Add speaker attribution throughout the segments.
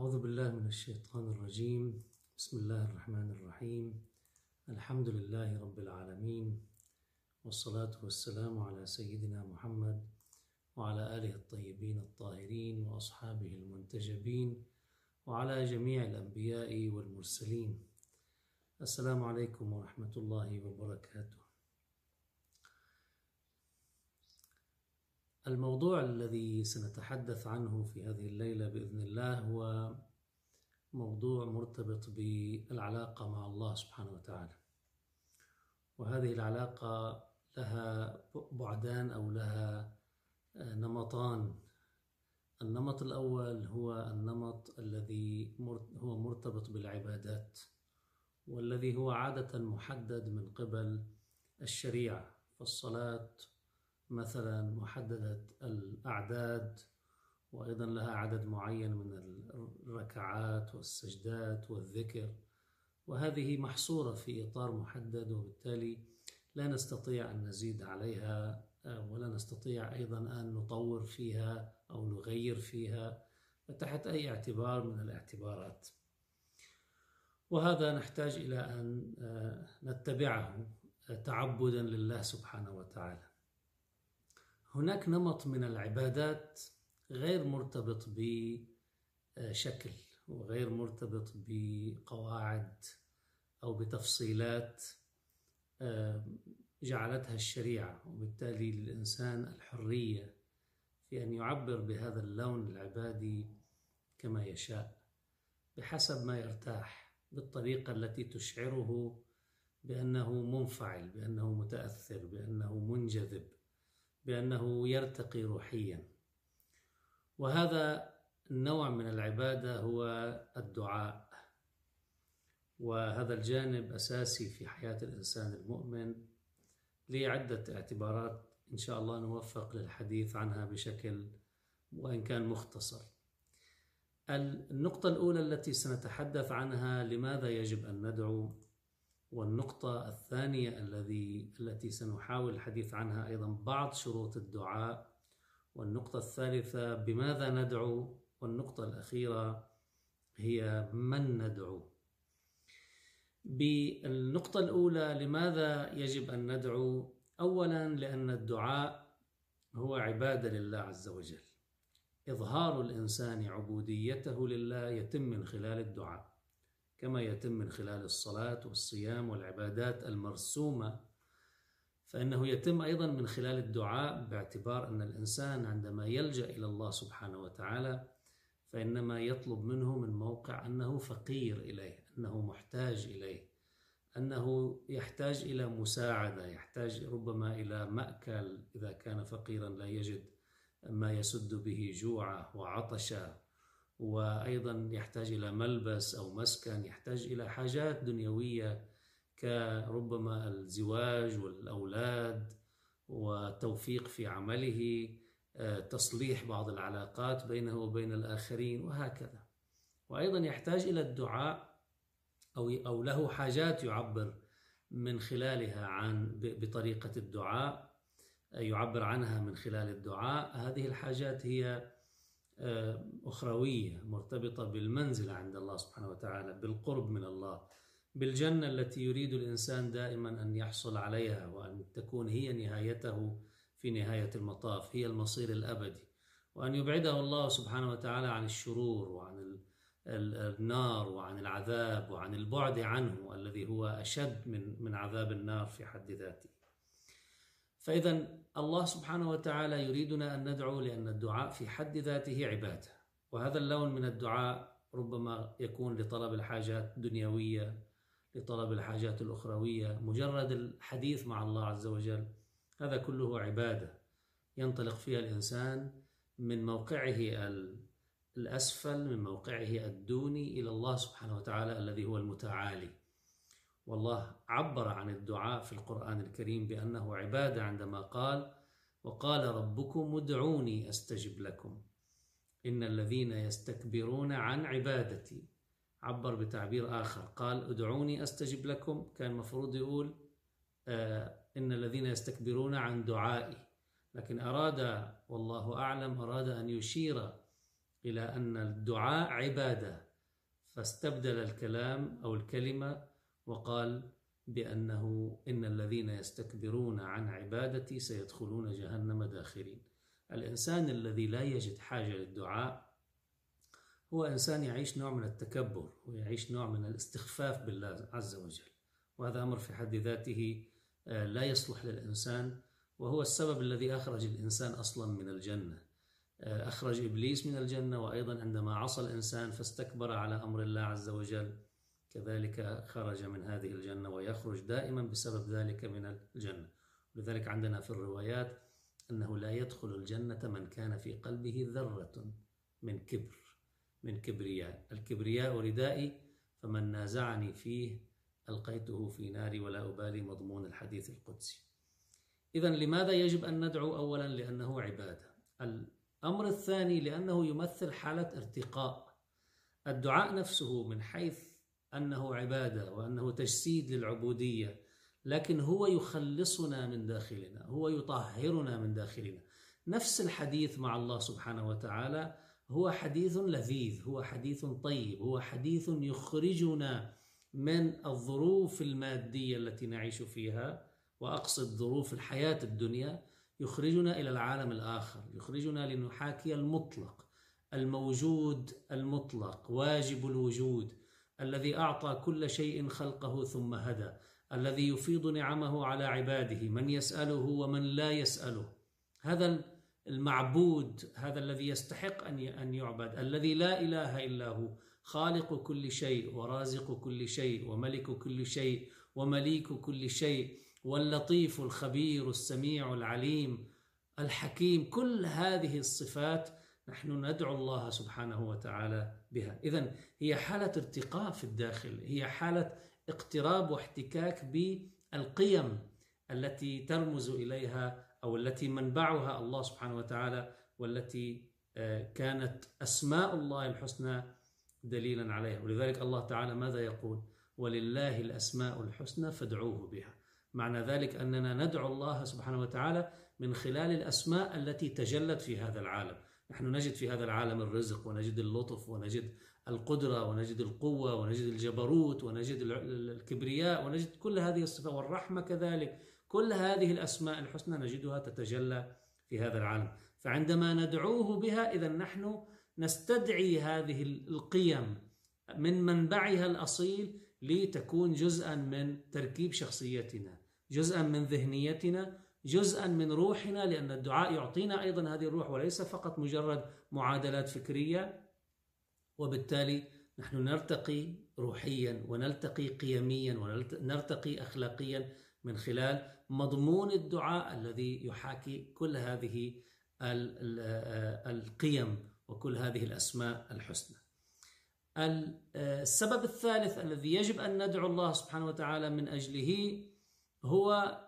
Speaker 1: أعوذ بالله من الشيطان الرجيم. بسم الله الرحمن الرحيم. الحمد لله رب العالمين والصلاة والسلام على سيدنا محمد وعلى آله الطيبين الطاهرين وأصحابه المنتجبين وعلى جميع الأنبياء والمرسلين. السلام عليكم ورحمة الله وبركاته. الموضوع الذي سنتحدث عنه في هذه الليلة بإذن الله هو موضوع مرتبط بالعلاقة مع الله سبحانه وتعالى. وهذه العلاقة لها بعدان أو لها نمطان. النمط الأول هو النمط الذي هو مرتبط بالعبادات والذي هو عادة محدد من قبل الشريعة فالصلاة مثلا محددة الأعداد وأيضا لها عدد معين من الركعات والسجدات والذكر. وهذه محصورة في إطار محدد وبالتالي لا نستطيع أن نزيد عليها ولا نستطيع أيضا أن نطور فيها أو نغير فيها تحت أي اعتبار من الاعتبارات. وهذا نحتاج إلى أن نتبعه تعبدا لله سبحانه وتعالى. هناك نمط من العبادات غير مرتبط بشكل وغير مرتبط بقواعد أو بتفصيلات جعلتها الشريعة. وبالتالي للانسان الحرية في أن يعبر بهذا اللون العبادي كما يشاء بحسب ما يرتاح بالطريقة التي تشعره بأنه منفعل بأنه متأثر بأنه منجذب. بأنه يرتقي روحيا. وهذا النوع من العبادة هو الدعاء. وهذا الجانب أساسي في حياة الإنسان المؤمن لعدة اعتبارات إن شاء الله نوفق للحديث عنها بشكل وإن كان مختصر. النقطة الأولى التي سنتحدث عنها لماذا يجب أن ندعو؟ والنقطة الثانية الذي التي سنحاول الحديث عنها أيضا بعض شروط الدعاء والنقطة الثالثة بماذا ندعو والنقطة الأخيرة هي من ندعو. بالنقطة الأولى لماذا يجب أن ندعو؟ أولا لأن الدعاء هو عبادة لله عز وجل. إظهار الإنسان عبوديته لله يتم من خلال الدعاء. كما يتم من خلال الصلاة والصيام والعبادات المرسومة فإنه يتم أيضا من خلال الدعاء باعتبار أن الإنسان عندما يلجأ إلى الله سبحانه وتعالى فإنما يطلب منه من موقع أنه فقير إليه أنه محتاج إليه أنه يحتاج إلى مساعدة يحتاج ربما إلى مأكل إذا كان فقيرا لا يجد ما يسد به جوعه وعطشه. وأيضا يحتاج إلى ملبس أو مسكن يحتاج إلى حاجات دنيوية كربما الزواج والأولاد وتوفيق في عمله تصليح بعض العلاقات بينه وبين الآخرين وهكذا. وأيضا يحتاج إلى الدعاء أو أو له حاجات يعبر من خلالها عن بطريقة الدعاء يعبر عنها من خلال الدعاء. هذه الحاجات هي أخروية مرتبطة بالمنزلة عند الله سبحانه وتعالى بالقرب من الله بالجنة التي يريد الإنسان دائما أن يحصل عليها وأن تكون هي نهايته في نهاية المطاف هي المصير الأبدي. وأن يبعده الله سبحانه وتعالى عن الشرور وعن النار وعن العذاب وعن البعد عنه الذي هو أشد من من عذاب النار في حد ذاته. فإذا الله سبحانه وتعالى يريدنا أن ندعو لأن الدعاء في حد ذاته عبادة. وهذا اللون من الدعاء ربما يكون لطلب الحاجات الدنيوية لطلب الحاجات الأخروية مجرد الحديث مع الله عز وجل. هذا كله عبادة ينطلق فيها الإنسان من موقعه الأسفل من موقعه الدوني إلى الله سبحانه وتعالى الذي هو المتعالي. والله عبر عن الدعاء في القرآن الكريم بأنه عبادة عندما قال وقال ربكم ادعوني أستجب لكم. إن الذين يستكبرون عن عبادتي. عبر بتعبير آخر قال ادعوني أستجب لكم. كان مفروض يقول آه إن الذين يستكبرون عن دعائي. لكن أراد والله أعلم أراد أن يشير إلى أن الدعاء عبادة. فاستبدل الكلام أو الكلمة وقال بأنه إن الذين يستكبرون عن عبادتي سيدخلون جهنم داخرين. الإنسان الذي لا يجد حاجة للدعاء هو إنسان يعيش نوع من التكبر ويعيش نوع من الاستخفاف بالله عز وجل. وهذا أمر في حد ذاته آه، لا يصلح للإنسان وهو السبب الذي أخرج الإنسان أصلا من الجنة. آه، أخرج إبليس من الجنة وأيضا عندما عصى الإنسان فاستكبر على أمر الله عز وجل كذلك خرج من هذه الجنة ويخرج دائما بسبب ذلك من الجنة. لذلك عندنا في الروايات أنه لا يدخل الجنة من كان في قلبه ذرة من كبر من كبرياء. الكبرياء ردائي فمن نازعني فيه ألقيته في ناري ولا أبالي مضمون الحديث القدسي. إذا لماذا يجب أن ندعو أولا؟ لأنه عبادة. الأمر الثاني لأنه يمثل حالة ارتقاء. الدعاء نفسه من حيث أنه عبادة وأنه تجسيد للعبودية لكن هو يخلصنا من داخلنا هو يطهرنا من داخلنا. نفس الحديث مع الله سبحانه وتعالى هو حديث لذيذ هو حديث طيب هو حديث يخرجنا من الظروف المادية التي نعيش فيها وأقصد ظروف الحياة الدنيا يخرجنا إلى العالم الآخر يخرجنا لنحاكي المطلق الموجود المطلق واجب الوجود. الذي أعطى كل شيء خلقه ثم هدى الذي يفيض نعمه على عباده من يسأله ومن لا يسأله. هذا المعبود هذا الذي يستحق أن يعبد الذي لا إله إلا هو خالق كل شيء ورازق كل شيء وملك كل شيء ومليك كل شيء واللطيف الخبير السميع العليم الحكيم. كل هذه الصفات نحن ندعو الله سبحانه وتعالى بها. إذا هي حالة ارتقاء في الداخل هي حالة اقتراب واحتكاك بالقيم التي ترمز إليها أو التي منبعها الله سبحانه وتعالى والتي آه، كانت أسماء الله الحسنى دليلا عليها. ولذلك الله تعالى ماذا يقول؟ ولله الأسماء الحسنى فادعوه بها. معنى ذلك أننا ندعو الله سبحانه وتعالى من خلال الأسماء التي تجلت في هذا العالم. نحن نجد في هذا العالم الرزق ونجد اللطف ونجد القدرة ونجد القوة ونجد الجبروت ونجد الكبرياء ونجد كل هذه الصفات والرحمة كذلك. كل هذه الأسماء الحسنى نجدها تتجلى في هذا العالم. فعندما ندعوه بها إذا نحن نستدعي هذه القيم من منبعها الأصيل لتكون جزءا من تركيب شخصيتنا جزءا من ذهنيتنا جزءا من روحنا لأن الدعاء يعطينا أيضا هذه الروح وليس فقط مجرد معادلات فكرية. وبالتالي نحن نرتقي روحيا ونلتقي قيميا ونرتقي أخلاقيا من خلال مضمون الدعاء الذي يحاكي كل هذه القيم وكل هذه الأسماء الحسنى. السبب الثالث الذي يجب أن ندعو الله سبحانه وتعالى من أجله هو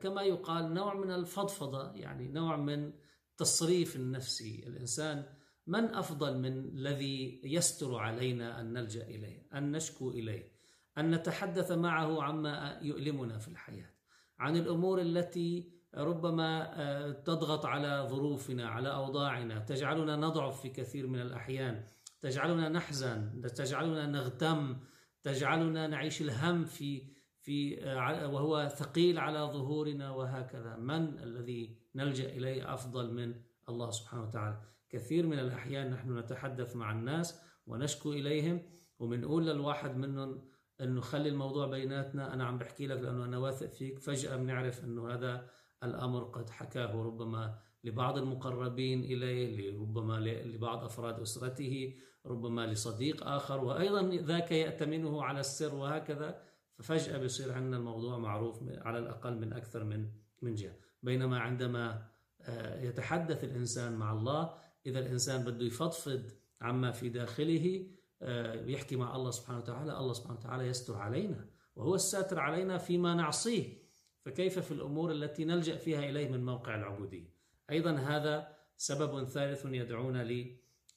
Speaker 1: كما يقال نوع من الفضفضة يعني نوع من تصريف النفسي. الإنسان من أفضل من الذي يستر علينا أن نلجأ إليه أن نشكو إليه أن نتحدث معه عما يؤلمنا في الحياة. عن الأمور التي ربما آه، تضغط على ظروفنا على أوضاعنا تجعلنا نضعف في كثير من الأحيان تجعلنا نحزن تجعلنا نغتم تجعلنا نعيش الهم في في آه، وهو ثقيل على ظهورنا وهكذا. من الذي نلجأ إليه أفضل من الله سبحانه وتعالى؟ كثير من الأحيان نحن نتحدث مع الناس ونشكو إليهم وبنقول للواحد منهم انه خلي الموضوع بيناتنا. أنا عم بحكي لك لأنه أنا واثق فيك. فجأة بنعرف أنه هذا الأمر قد حكاه ربما لبعض المقربين إليه ربما لبعض أفراد أسرته ربما لصديق آخر. وأيضا ذاك يأتمنه على السر وهكذا. ففجأة بيصير عندنا الموضوع معروف على الأقل من أكثر من من جهة. بينما عندما آه، يتحدث الإنسان مع الله إذا الإنسان بده يفضفض عما في داخله آه، يحكي مع الله سبحانه وتعالى الله سبحانه وتعالى يستر علينا وهو الساتر علينا فيما نعصيه. فكيف في الأمور التي نلجأ فيها إليه من موقع العبودية؟ أيضا هذا سبب ثالث يدعونا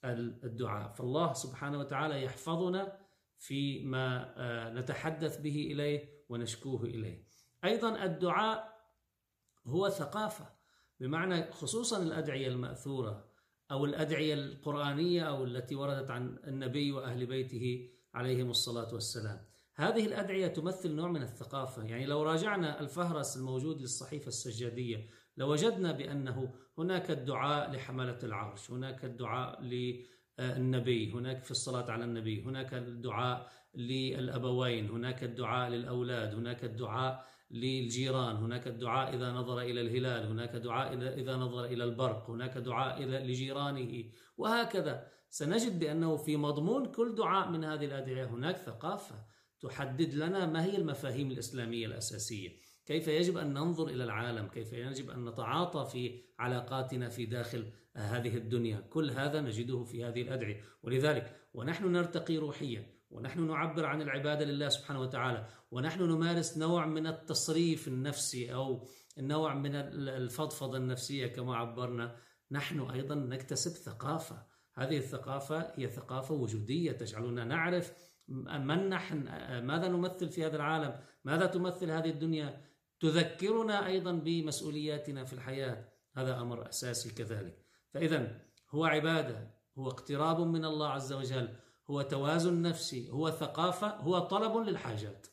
Speaker 1: للدعاء. فالله سبحانه وتعالى يحفظنا فيما آه، نتحدث به إليه ونشكوه إليه. أيضا الدعاء هو ثقافة بمعنى خصوصا الأدعية المأثورة أو الأدعية القرآنية أو التي وردت عن النبي وأهل بيته عليهم الصلاة والسلام هذه الأدعية تمثل نوع من الثقافة يعني لو راجعنا الفهرس الموجود للصحيفة السجادية لوجدنا بأنه هناك الدعاء لحملة العرش هناك الدعاء للنبي هناك في الصلاة على النبي هناك الدعاء للأبوين هناك الدعاء للأولاد هناك الدعاء للجيران هناك الدعاء إذا نظر إلى الهلال هناك دعاء إذا نظر إلى البرق هناك دعاء لجيرانه. وهكذا. سنجد بأنه في مضمون كل دعاء من هذه الأدعية هناك ثقافة تحدد لنا ما هي المفاهيم الإسلامية الأساسية. كيف يجب أن ننظر إلى العالم؟ كيف يجب أن نتعاطى في علاقاتنا في داخل هذه الدنيا؟ كل هذا نجده في هذه الأدعية. ولذلك ونحن نرتقي روحيا ونحن نعبر عن العبادة لله سبحانه وتعالى ونحن نمارس نوع من التصريف النفسي أو نوع من الفضفضة النفسية كما عبرنا. نحن أيضا نكتسب ثقافة. هذه الثقافة هي ثقافة وجودية. تجعلنا نعرف من نحن ماذا نمثل في هذا العالم؟ ماذا تمثل هذه الدنيا؟ تذكرنا أيضا بمسؤولياتنا في الحياة. هذا أمر أساسي كذلك. فإذا هو عبادة هو اقتراب من الله عز وجل هو توازن نفسي هو ثقافة هو طلب للحاجات.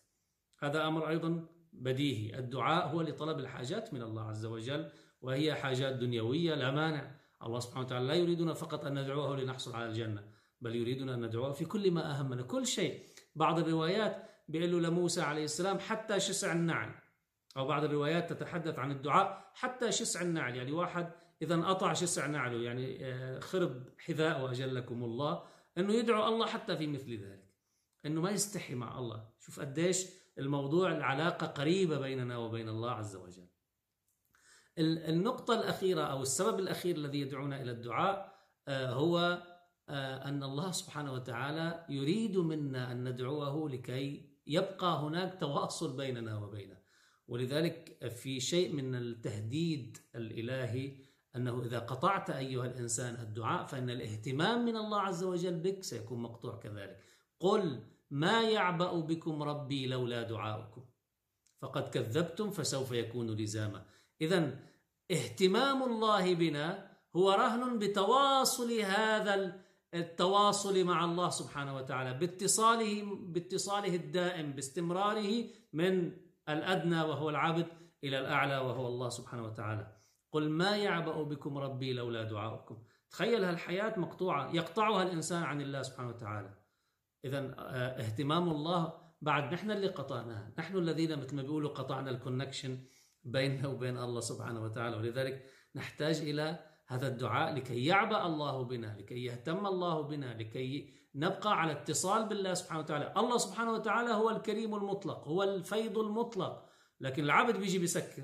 Speaker 1: هذا أمر أيضا بديهي. الدعاء هو لطلب الحاجات من الله عز وجل وهي حاجات دنيوية لا مانع. الله سبحانه وتعالى لا يريدنا فقط أن ندعوه لنحصل على الجنة بل يريدنا أن ندعوه في كل ما أهمنا. كل شيء. بعض الروايات بيقول له لموسى عليه السلام حتى شسع النعل. أو بعض الروايات تتحدث عن الدعاء حتى شسع النعل. يعني واحد إذا انقطع شسع نعله يعني آه، خرب حذاء وأجلكم الله أنه يدعو الله حتى في مثل ذلك أنه ما يستحي مع الله. شوف قديش الموضوع العلاقة قريبة بيننا وبين الله عز وجل. النقطة الأخيرة أو السبب الأخير الذي يدعونا إلى الدعاء آه، هو آه، أن الله سبحانه وتعالى يريد منا أن ندعوه لكي يبقى هناك تواصل بيننا وبينه. ولذلك في شيء من التهديد الإلهي أنه إذا قطعت أيها الإنسان الدعاء فإن الاهتمام من الله عز وجل بك سيكون مقطوع كذلك. قل ما يعبأ بكم ربي لولا دعاؤكم. فقد كذبتم فسوف يكون لزاما. إذا اهتمام الله بنا هو رهن بتواصل هذا التواصل مع الله سبحانه وتعالى باتصاله باتصاله الدائم باستمراره من الأدنى وهو العبد إلى الأعلى وهو الله سبحانه وتعالى. قل ما يعبأ بكم ربي لولا دعاؤكم. تخيل هالحياة مقطوعة يقطعها الإنسان عن الله سبحانه وتعالى. إذا آه، اهتمام الله بعد نحن اللي قطعناها. نحن الذين مثل ما بيقولوا قطعنا الكونكشن بيننا وبين الله سبحانه وتعالى. ولذلك نحتاج إلى هذا الدعاء لكي يعبأ الله بنا لكي يهتم الله بنا لكي نبقى على اتصال بالله سبحانه وتعالى. الله سبحانه وتعالى هو الكريم المطلق هو الفيض المطلق لكن العبد بيجي بيسكر.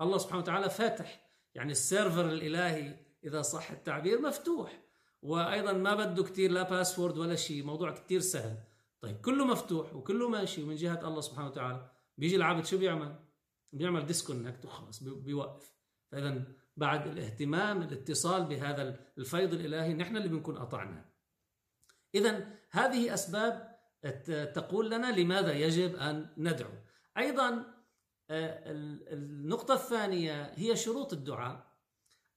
Speaker 1: الله سبحانه وتعالى فاتح يعني ال server الإلهي إذا صح التعبير مفتوح. وأيضا ما بده كتير لا password ولا شيء موضوع كتير سهل. طيب كله مفتوح وكله ماشي من جهة الله سبحانه وتعالى. بيجي العبد شو بيعمل؟ بيعمل disconnect وخلاص بيوقف. فإذا بعد الاهتمام الاتصال بهذا الفيض الإلهي نحن اللي بنكون قطعناه إذا هذه أسباب تقول لنا لماذا يجب أن ندعو. أيضا آه، النقطة الثانية هي شروط الدعاء.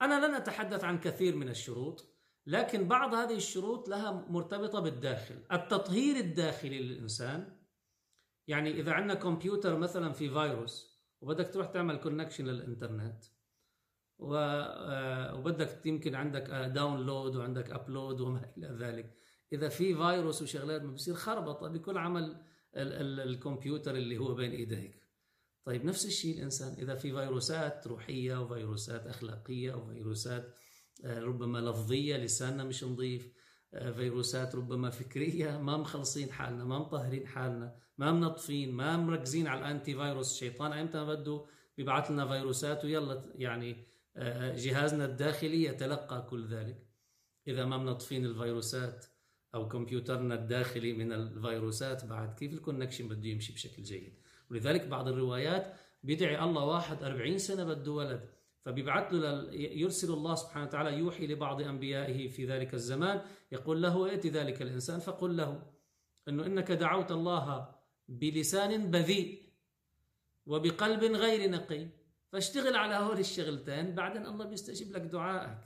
Speaker 1: أنا لن أتحدث عن كثير من الشروط لكن بعض هذه الشروط لها مرتبطة بالداخل. التطهير الداخلي للإنسان يعني إذا عندنا كمبيوتر مثلا في فيروس وبدك تروح تعمل connection للإنترنت آه، وبدك يمكن عندك download وعندك upload وما إلى ذلك. إذا في فيروس وشغلات بصير خربطة بكل عمل الكمبيوتر اللي هو بين إيديك. طيب نفس الشيء الإنسان إذا في فيروسات روحية وفيروسات أخلاقية وفيروسات آه، ربما لفظية لساننا مش نظيف آه، فيروسات ربما فكرية ما مخلصين حالنا ما مطهرين حالنا ما منظفين ما مركزين على الأنتي فيروس الشيطان ما بده؟ بيبعث لنا فيروسات ويلا يعني آه، جهازنا الداخلي يتلقى كل ذلك. إذا ما منظفين الفيروسات أو كمبيوترنا الداخلي من الفيروسات بعد كيف الكونكشن بده يمشي بشكل جيد؟ ولذلك بعض الروايات بيدعي الله واحد أربعين سنة بده ولد فبيبعث له يرسل الله سبحانه وتعالى يوحي لبعض أنبيائه في ذلك الزمان يقول له ائت ذلك الإنسان؟ فقل له أنه إنك دعوت الله بلسان بذيء وبقلب غير نقي فاشتغل على هول الشغلتين بعدين الله بيستجيب لك دعائك.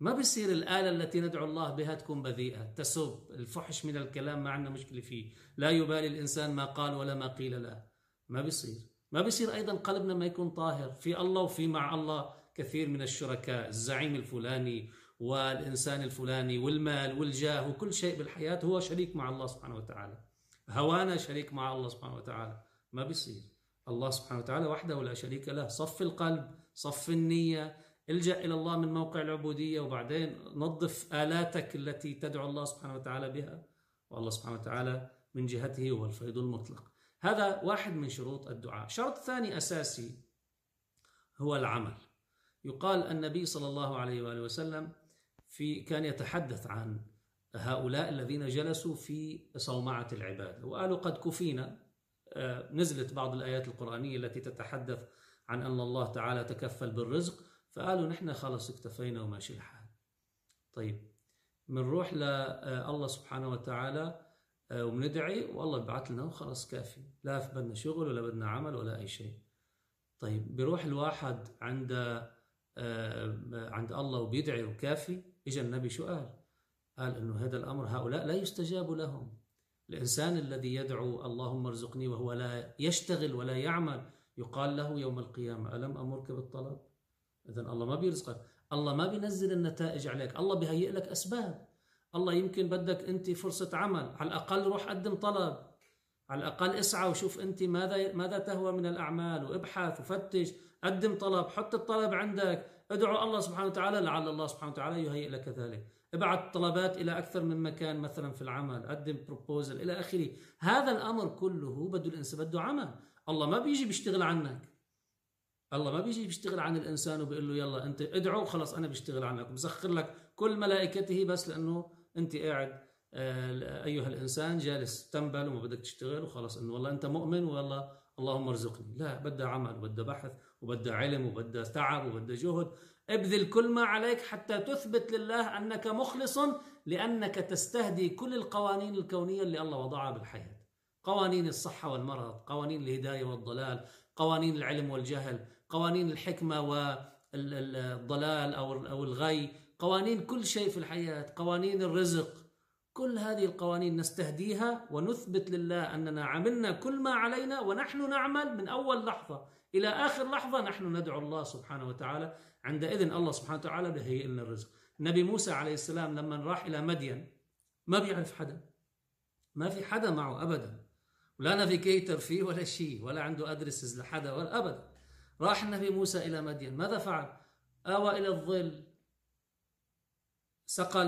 Speaker 1: ما بيصير الآلة التي ندعو الله بها تكون بذيئة تسب الفحش من الكلام ما عندنا مشكلة فيه. لا يبالي الإنسان ما قال ولا ما قيل له. ما بيصير. ما بيصير أيضا قلبنا ما يكون طاهر. في الله وفي مع الله كثير من الشركاء الزعيم الفلاني والإنسان الفلاني والمال والجاه وكل شيء بالحياة هو شريك مع الله سبحانه وتعالى. هوانا شريك مع الله سبحانه وتعالى. ما بيصير. الله سبحانه وتعالى وحده لا شريك له. صف القلب صف النية. الجأ إلى الله من موقع العبودية وبعدين نظف آلاتك التي تدعو الله سبحانه وتعالى بها. والله سبحانه وتعالى من جهته هو الفيض المطلق. هذا واحد من شروط الدعاء. شرط ثاني أساسي هو العمل. يقال النبي صلى الله عليه وآله وسلم في كان يتحدث عن هؤلاء الذين جلسوا في صومعة العبادة وقالوا قد كفينا. نزلت بعض الآيات القرآنية التي تتحدث عن أن الله تعالى تكفل بالرزق فقالوا نحن خلص اكتفينا وماشي الحال طيب بنروح لله سبحانه وتعالى آه، وبندعي والله ببعث لنا وخلص كافي. لا بدنا شغل ولا بدنا عمل ولا أي شيء. طيب بيروح الواحد عند آه، عند الله وبيدعي وكافي اجى النبي شو قال؟ قال إنه هذا الأمر هؤلاء لا يستجاب لهم. الإنسان الذي يدعو اللهم ارزقني وهو لا يشتغل ولا يعمل يقال له يوم القيامة ألم أمرك بالطلب؟ اذا الله ما بيرزقك. الله ما بينزل النتائج عليك الله بيهيئ لك أسباب. الله يمكن بدك أنت فرصة عمل على الأقل روح قدم طلب. على الأقل اسعى وشوف أنت ماذا ماذا تهوى من الأعمال وابحث وفتش قدم طلب حط الطلب عندك. أدعو الله سبحانه وتعالى لعل الله سبحانه وتعالى يهيئ لك ذلك. ابعث طلبات إلى أكثر من مكان مثلا في العمل قدم بروبوزل إلى آخره. هذا الأمر كله بده الإنسان بده عمل. الله ما بيجي بيشتغل عنك. الله ما بيجي بيشتغل عن الإنسان وبيقول له يلا أنت ادعو خلص أنا بشتغل عنك. بسخر لك كل ملائكته بس لأنه أنت قاعد آه، أيها الإنسان جالس تنبل وما بدك تشتغل وخلص إنه والله أنت مؤمن والله اللهم ارزقني. لا بدها عمل وبدها بحث. وبدها علم وبدها تعب وبدها جهد. ابذل كل ما عليك حتى تثبت لله أنك مخلص لأنك تستهدي كل القوانين الكونية اللي الله وضعها بالحياة. قوانين الصحة والمرض قوانين الهداية والضلال قوانين العلم والجهل قوانين الحكمة والضلال أو الغي قوانين كل شيء في الحياة قوانين الرزق. كل هذه القوانين نستهديها ونثبت لله أننا عملنا كل ما علينا ونحن نعمل من أول لحظة. إلى آخر لحظة نحن ندعو الله سبحانه وتعالى. عندئذ الله سبحانه وتعالى بهيئ لنا الرزق. النبي موسى عليه السلام لما راح إلى مدين ما بيعرف حدا. ما في حدا معه أبدا. ولا نافيجيتر فيه ولا شيء ولا عنده ادرسز لحدا ولا أبدا. راح النبي موسى إلى مدين. ماذا فعل؟ آوى إلى الظل. سقى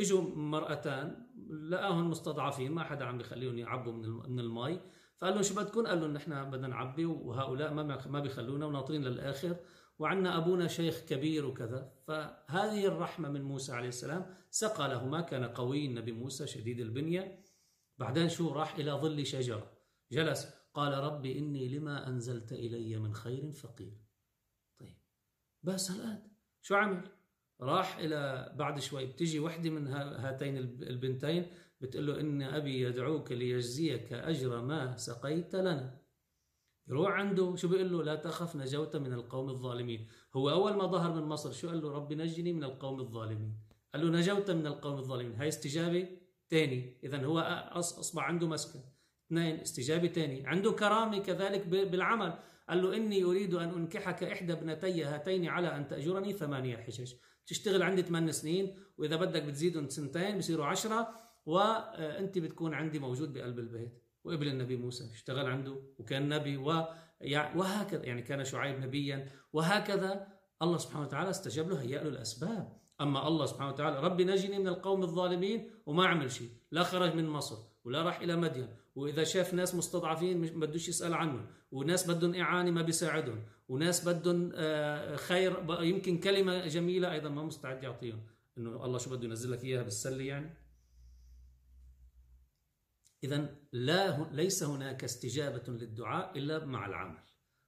Speaker 1: إجوا مرأتان لقاهم مستضعفين ما حدا عم بيخليهم يعبوا من من المي. فقال لهم شو بدكم؟ قال لهم نحن بدنا نعبي وهؤلاء ما ما بيخلونا وناطرين للآخر. وعندنا أبونا شيخ كبير وكذا. فهذه الرحمة من موسى عليه السلام سقى لهما. كان قوي النبي موسى شديد البنية. بعدين شو راح إلى ظل شجرة. جلس. قال ربي إني لما أنزلت إلي من خير فقير. طيب. بس الآن. شو عمل؟ راح إلى بعد شوي. بتجي وحدة من هاتين البنتين. بتقول له إن أبي يدعوك ليجزيك أجر ما سقيت لنا. يروح عنده شو بيقول له؟ لا تخف نجوت من القوم الظالمين. هو أول ما ظهر من مصر شو قال له؟ ربي نجني من القوم الظالمين. قال له نجوت من القوم الظالمين. هاي استجابة ثاني اذا هو أصبح عنده مسكن. اثنين استجابة ثاني عنده كرامة كذلك بالعمل. قال له إني أريد أن أنكحك إحدى ابنتي هاتين على أن تأجرني ثمانية حجج. تشتغل عندي ثمان سنين وإذا بدك بتزيدهم سنتين بصيروا عشرة. وأنت بتكون عندي موجود بقلب البيت. وابن النبي موسى اشتغل عنده وكان نبي وهكذا يعني كان شعيب نبيا. وهكذا الله سبحانه وتعالى استجاب له هيأ له الأسباب. أما الله سبحانه وتعالى ربي نجني من القوم الظالمين وما عمل شيء لا خرج من مصر ولا راح إلى مدين. وإذا شاف ناس مستضعفين ما بدوش يسأل عنهم وناس بدهم إعانة ما بيساعدهم. وناس بدهم آه، خير يمكن كلمة جميلة أيضا ما مستعد يعطيهم. إنه الله شو بده ينزل لك إياها بالسلة يعني؟ اذا لا ليس هناك استجابة للدعاء إلا مع العمل.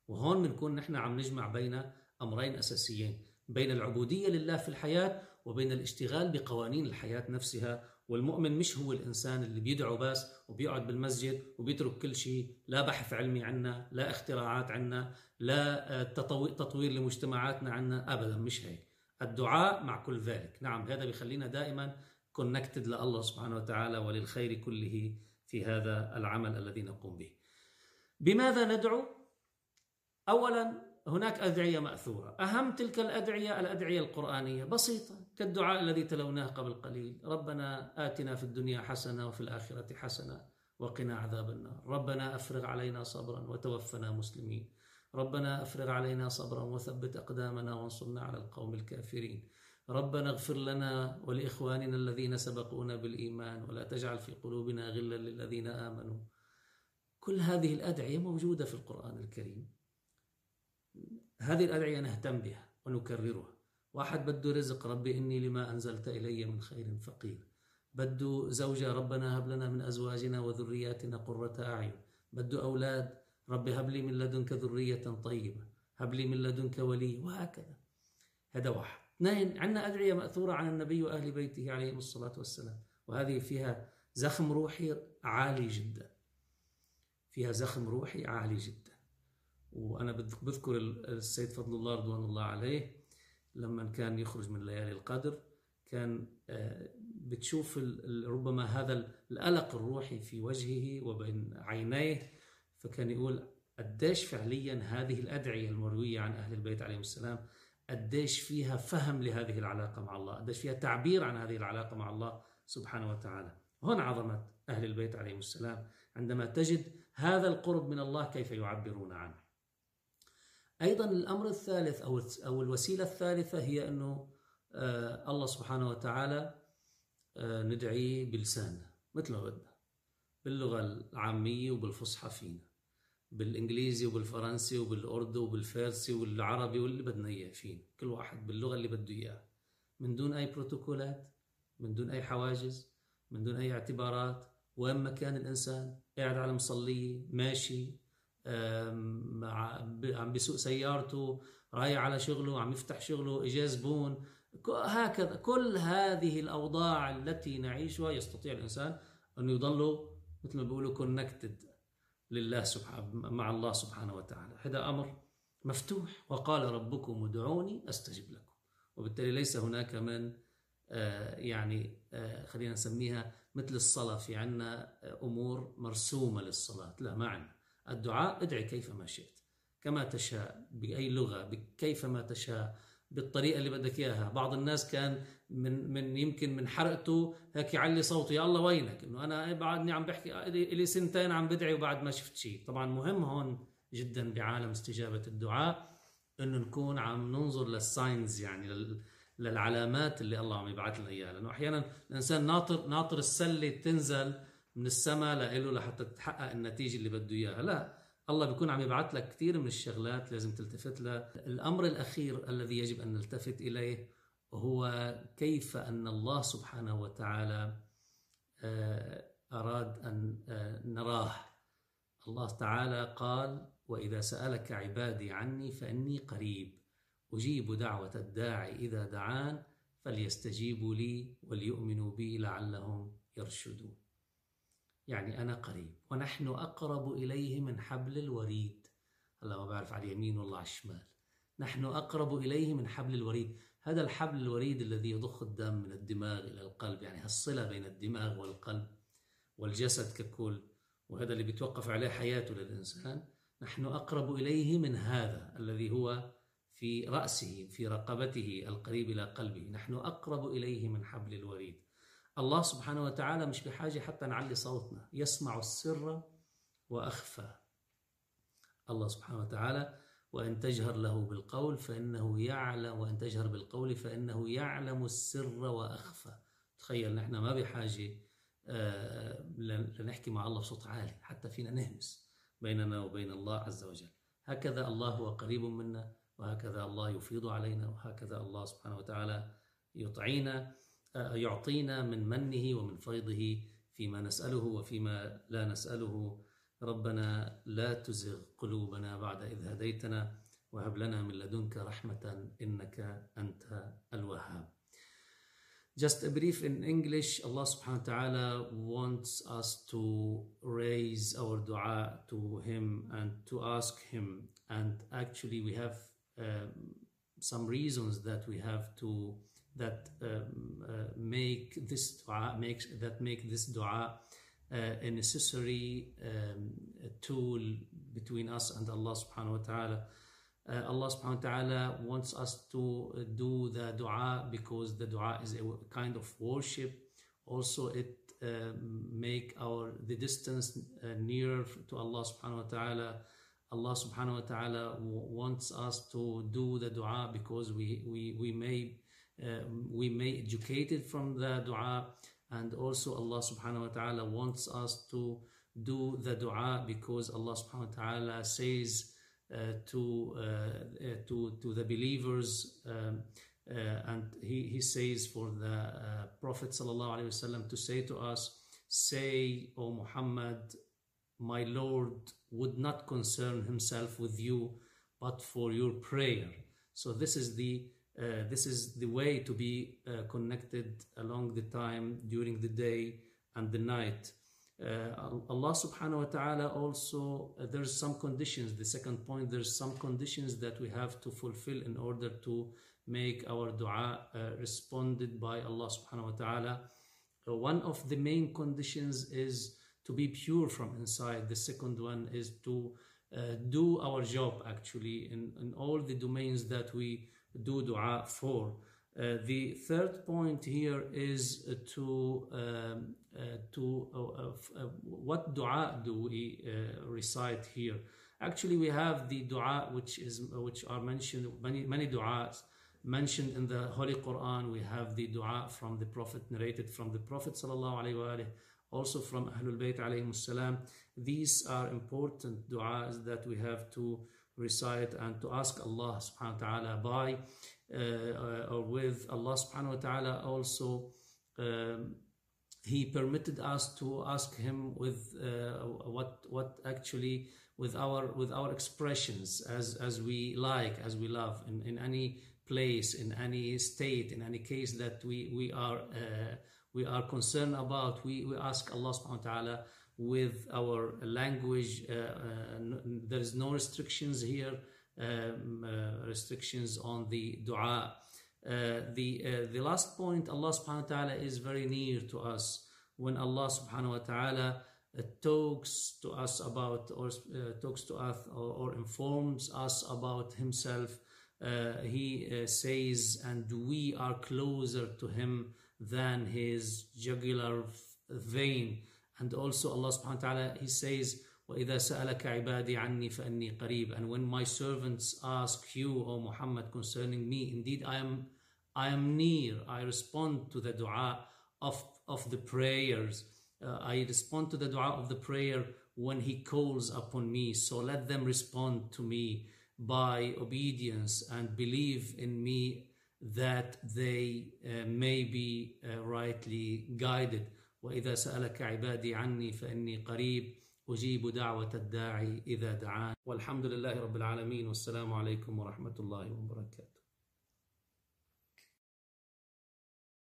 Speaker 1: وهون بنكون نحن عم نجمع بين أمرين أساسيين بين العبودية لله في الحياة وبين الاشتغال بقوانين الحياة نفسها. والمؤمن مش هو الإنسان اللي بيدعو بس وبيقعد بالمسجد وبيترك كل شيء لا بحث علمي عنا لا اختراعات عنا لا آه، تطوير لمجتمعاتنا عنا. ابدا مش هيك. الدعاء مع كل ذلك. نعم هذا بيخلينا دائما كونكتد لله سبحانه وتعالى وللخير كله. في هذا العمل الذي نقوم به. بماذا ندعو؟ اولا هناك أدعية مأثورة. أهم تلك الأدعية الأدعية القرآنية. بسيطة كالدعاء الذي تلوناه قبل قليل. ربنا آتنا في الدنيا حسنة وفي الآخرة حسنة وقنا عذاب النار. ربنا أفرغ علينا صبرا وتوفنا مسلمين. ربنا أفرغ علينا صبرا وثبت أقدامنا وانصرنا على القوم الكافرين. ربنا اغفر لنا ولإخواننا الذين سبقونا بالإيمان ولا تجعل في قلوبنا غلا للذين آمنوا. كل هذه الأدعية موجودة في القرآن الكريم. هذه الأدعية نهتم بها ونكررها. واحد بده رزق ربي إني لما أنزلت إلي من خير فقير. بده زوجة ربنا هب لنا من أزواجنا وذرياتنا قرة أعين. بده أولاد ربي هب لي من لدنك ذرية طيبة. هب لي من لدنك ولي وهكذا. هذا واحد. اثنين عندنا أدعية مأثورة عن النبي وأهل بيته عليهم الصلاة والسلام. وهذه فيها زخم روحي عالي جدا. فيها زخم روحي عالي جدا. وأنا بذكر السيد فضل الله رضوان الله عليه لما كان يخرج من ليالي القدر كان آه، بتشوف ربما هذا القلق الروحي في وجهه وبين عينيه فكان يقول قديش فعليا هذه الأدعية المروية عن أهل البيت عليهم السلام قديش فيها فهم لهذه العلاقة مع الله قديش فيها تعبير عن هذه العلاقة مع الله سبحانه وتعالى. هنا عظمة أهل البيت عليهم السلام عندما تجد هذا القرب من الله كيف يعبرون عنه. أيضا الأمر الثالث أو الوسيلة الثالثة هي أنه آه، الله سبحانه وتعالى آه، ندعيه بلساننا مثل ما بدنا باللغة العامية وبالفصحى فينا. بالإنجليزي وبالفرنسي وبالأردو وبالفارسي والعربي واللي بدنا إياه فينا كل واحد باللغة اللي بده إياها من دون أي بروتوكولات من دون أي حواجز من دون أي اعتبارات وين ما كان الإنسان قاعد على مصلية ماشي عم بيسوق سيارته رايح على شغله عم يفتح شغله اجى زبون. هكذا كل هذه الأوضاع التي نعيشها يستطيع الإنسان أن يضل مثل ما بيقولوا كونكتد لله سبحانه مع الله سبحانه وتعالى. هذا أمر مفتوح وقال ربكم ادعوني أستجب لكم. وبالتالي ليس هناك من آه، يعني آه، خلينا نسميها مثل الصلاة. في عنا أمور مرسومة للصلاة. لا ما عنا الدعاء ادعي كيفما شئت. كما تشاء بأي لغة كيفما تشاء. بالطريقة اللي بدك إياها. بعض الناس كان من من يمكن من حرقته هيك يعلي صوته يا الله وينك؟ إنه أنا بعدني عم بحكي لي سنتين عم بدعي وبعد ما شفت شيء طبعا مهم هون جدا بعالم استجابة الدعاء إنه نكون عم ننظر للساينز يعني للعلامات اللي الله عم يبعث لنا إياها. لأنه أحيانا الإنسان ناطر ناطر السلة تنزل من السماء له لحتى تتحقق النتيجة اللي بده إياها. لا. الله بيكون عم يبعث لك كثير من الشغلات لازم تلتفت لها. الأمر الأخير الذي يجب أن نلتفت إليه هو كيف أن الله سبحانه وتعالى آه، أراد أن آه، نراه. الله تعالى قال وإذا سألك عبادي عني فإني قريب. أجيب دعوة الداعي إذا دعان فليستجيبوا لي وليؤمنوا بي لعلهم يرشدون. يعني أنا قريب ونحن أقرب إليه من حبل الوريد. هلا ما بعرف على اليمين ولا على الشمال. نحن أقرب إليه من حبل الوريد. هذا الحبل الوريد الذي يضخ الدم من الدماغ إلى القلب يعني هالصلة بين الدماغ والقلب والجسد ككل. وهذا اللي بيتوقف عليه حياته للإنسان. نحن أقرب إليه من هذا الذي هو في رأسه في رقبته القريب إلى قلبه. نحن أقرب إليه من حبل الوريد. الله سبحانه وتعالى مش بحاجة حتى نعلي صوتنا يسمع السر وأخفى. الله سبحانه وتعالى وإن تجهر له بالقول فإنه يعلم وإن تجهر بالقول فإنه يعلم السر وأخفى. تخيل نحن ما بحاجة آه، لنحكي مع الله بصوت عالي حتى فينا نهمس بيننا وبين الله عز وجل. هكذا الله هو قريب منا وهكذا الله يفيض علينا وهكذا الله سبحانه وتعالى يطعينا. يعطينا من منه ومن فيضه فيما نسأله وفيما لا نسأله ربنا لا تزغ قلوبنا بعد إذ هديتنا وهب لنا من لدنك رحمة إنك أنت الوهاب Just a brief in English, Allah subhanahu wa ta'ala wants us to raise our dua to Him and to ask Him. And actually, we have um, some reasons that we have to that um, uh, make this dua makes that make this dua uh, a necessary um, a tool between us and Allah subhanahu wa ta'ala. Uh, Allah subhanahu wa ta'ala wants us to do the dua because the dua is a kind of worship. Also, it uh, make our the distance uh, nearer to Allah subhanahu wa ta'ala. Allah subhanahu wa ta'ala wants us to do the dua because we, we, we may uh, we may educate it from the dua and also Allah subhanahu wa ta'ala wants us to do the dua because Allah subhanahu wa ta'ala says uh, to, uh, uh to, to the believers um, uh, and he, he says for the uh, Prophet sallallahu alaihi wasallam to say to us, say, O Muhammad, my Lord would not concern himself with you, but for your prayer. So this is the uh, this is the way to be uh, connected along the time during the day and the night. Uh, Allah subhanahu wa ta'ala also, uh, there's some conditions. The second point, there's some conditions that we have to fulfill in order to make our dua uh, responded by Allah subhanahu wa ta'ala. one of the main conditions is to be pure from inside. The second one is to do our job actually in, in all the domains that we do dua for. Uh, the third point here is to um, uh, to uh, uh, what dua do we uh, recite here? Actually, we have the dua which is which are mentioned many many duas mentioned in the Holy Quran. We have the dua from the Prophet narrated from the Prophet sallallahu alaihi wasallam, also from Ahlul Bayt alayhi salam. These are important duas that we have to recite and to ask Allah subhanahu wa ta'ala by uh, or with Allah subhanahu wa ta'ala also um, he permitted us to ask him with uh, what what actually with our with our expressions as as we like as we love in, in any place in any state in any case that we we are uh, we are concerned about we, we ask Allah subhanahu wa ta'ala with our language. Uh, uh, there is no restrictions here, um, uh, restrictions on the dua. the, the last point, Allah subhanahu wa ta'ala is very near to us. When Allah subhanahu wa ta'ala talks to us about or talks to us or, or, informs us about Himself, uh, he uh, says, and we are closer to him than his jugular vein. And also Allah subhanahu wa ta'ala, He says, وَإِذَا سَأَلَكَ عِبَادِي عَنِّي فَأَنِّي قَرِيبٌ And when my servants ask you, O Muhammad, concerning me, indeed I am, I am near. I respond to the dua of, of the prayers. Uh, I respond to the dua of the prayer when He calls upon me. So let them respond to me by obedience and believe in me that they uh, may be uh, rightly guided. وإذا سألك عبادي عني فإني قريب أجيب دعوة الداعي إذا دعان. والحمد لله رب العالمين والسلام عليكم ورحمة الله وبركاته.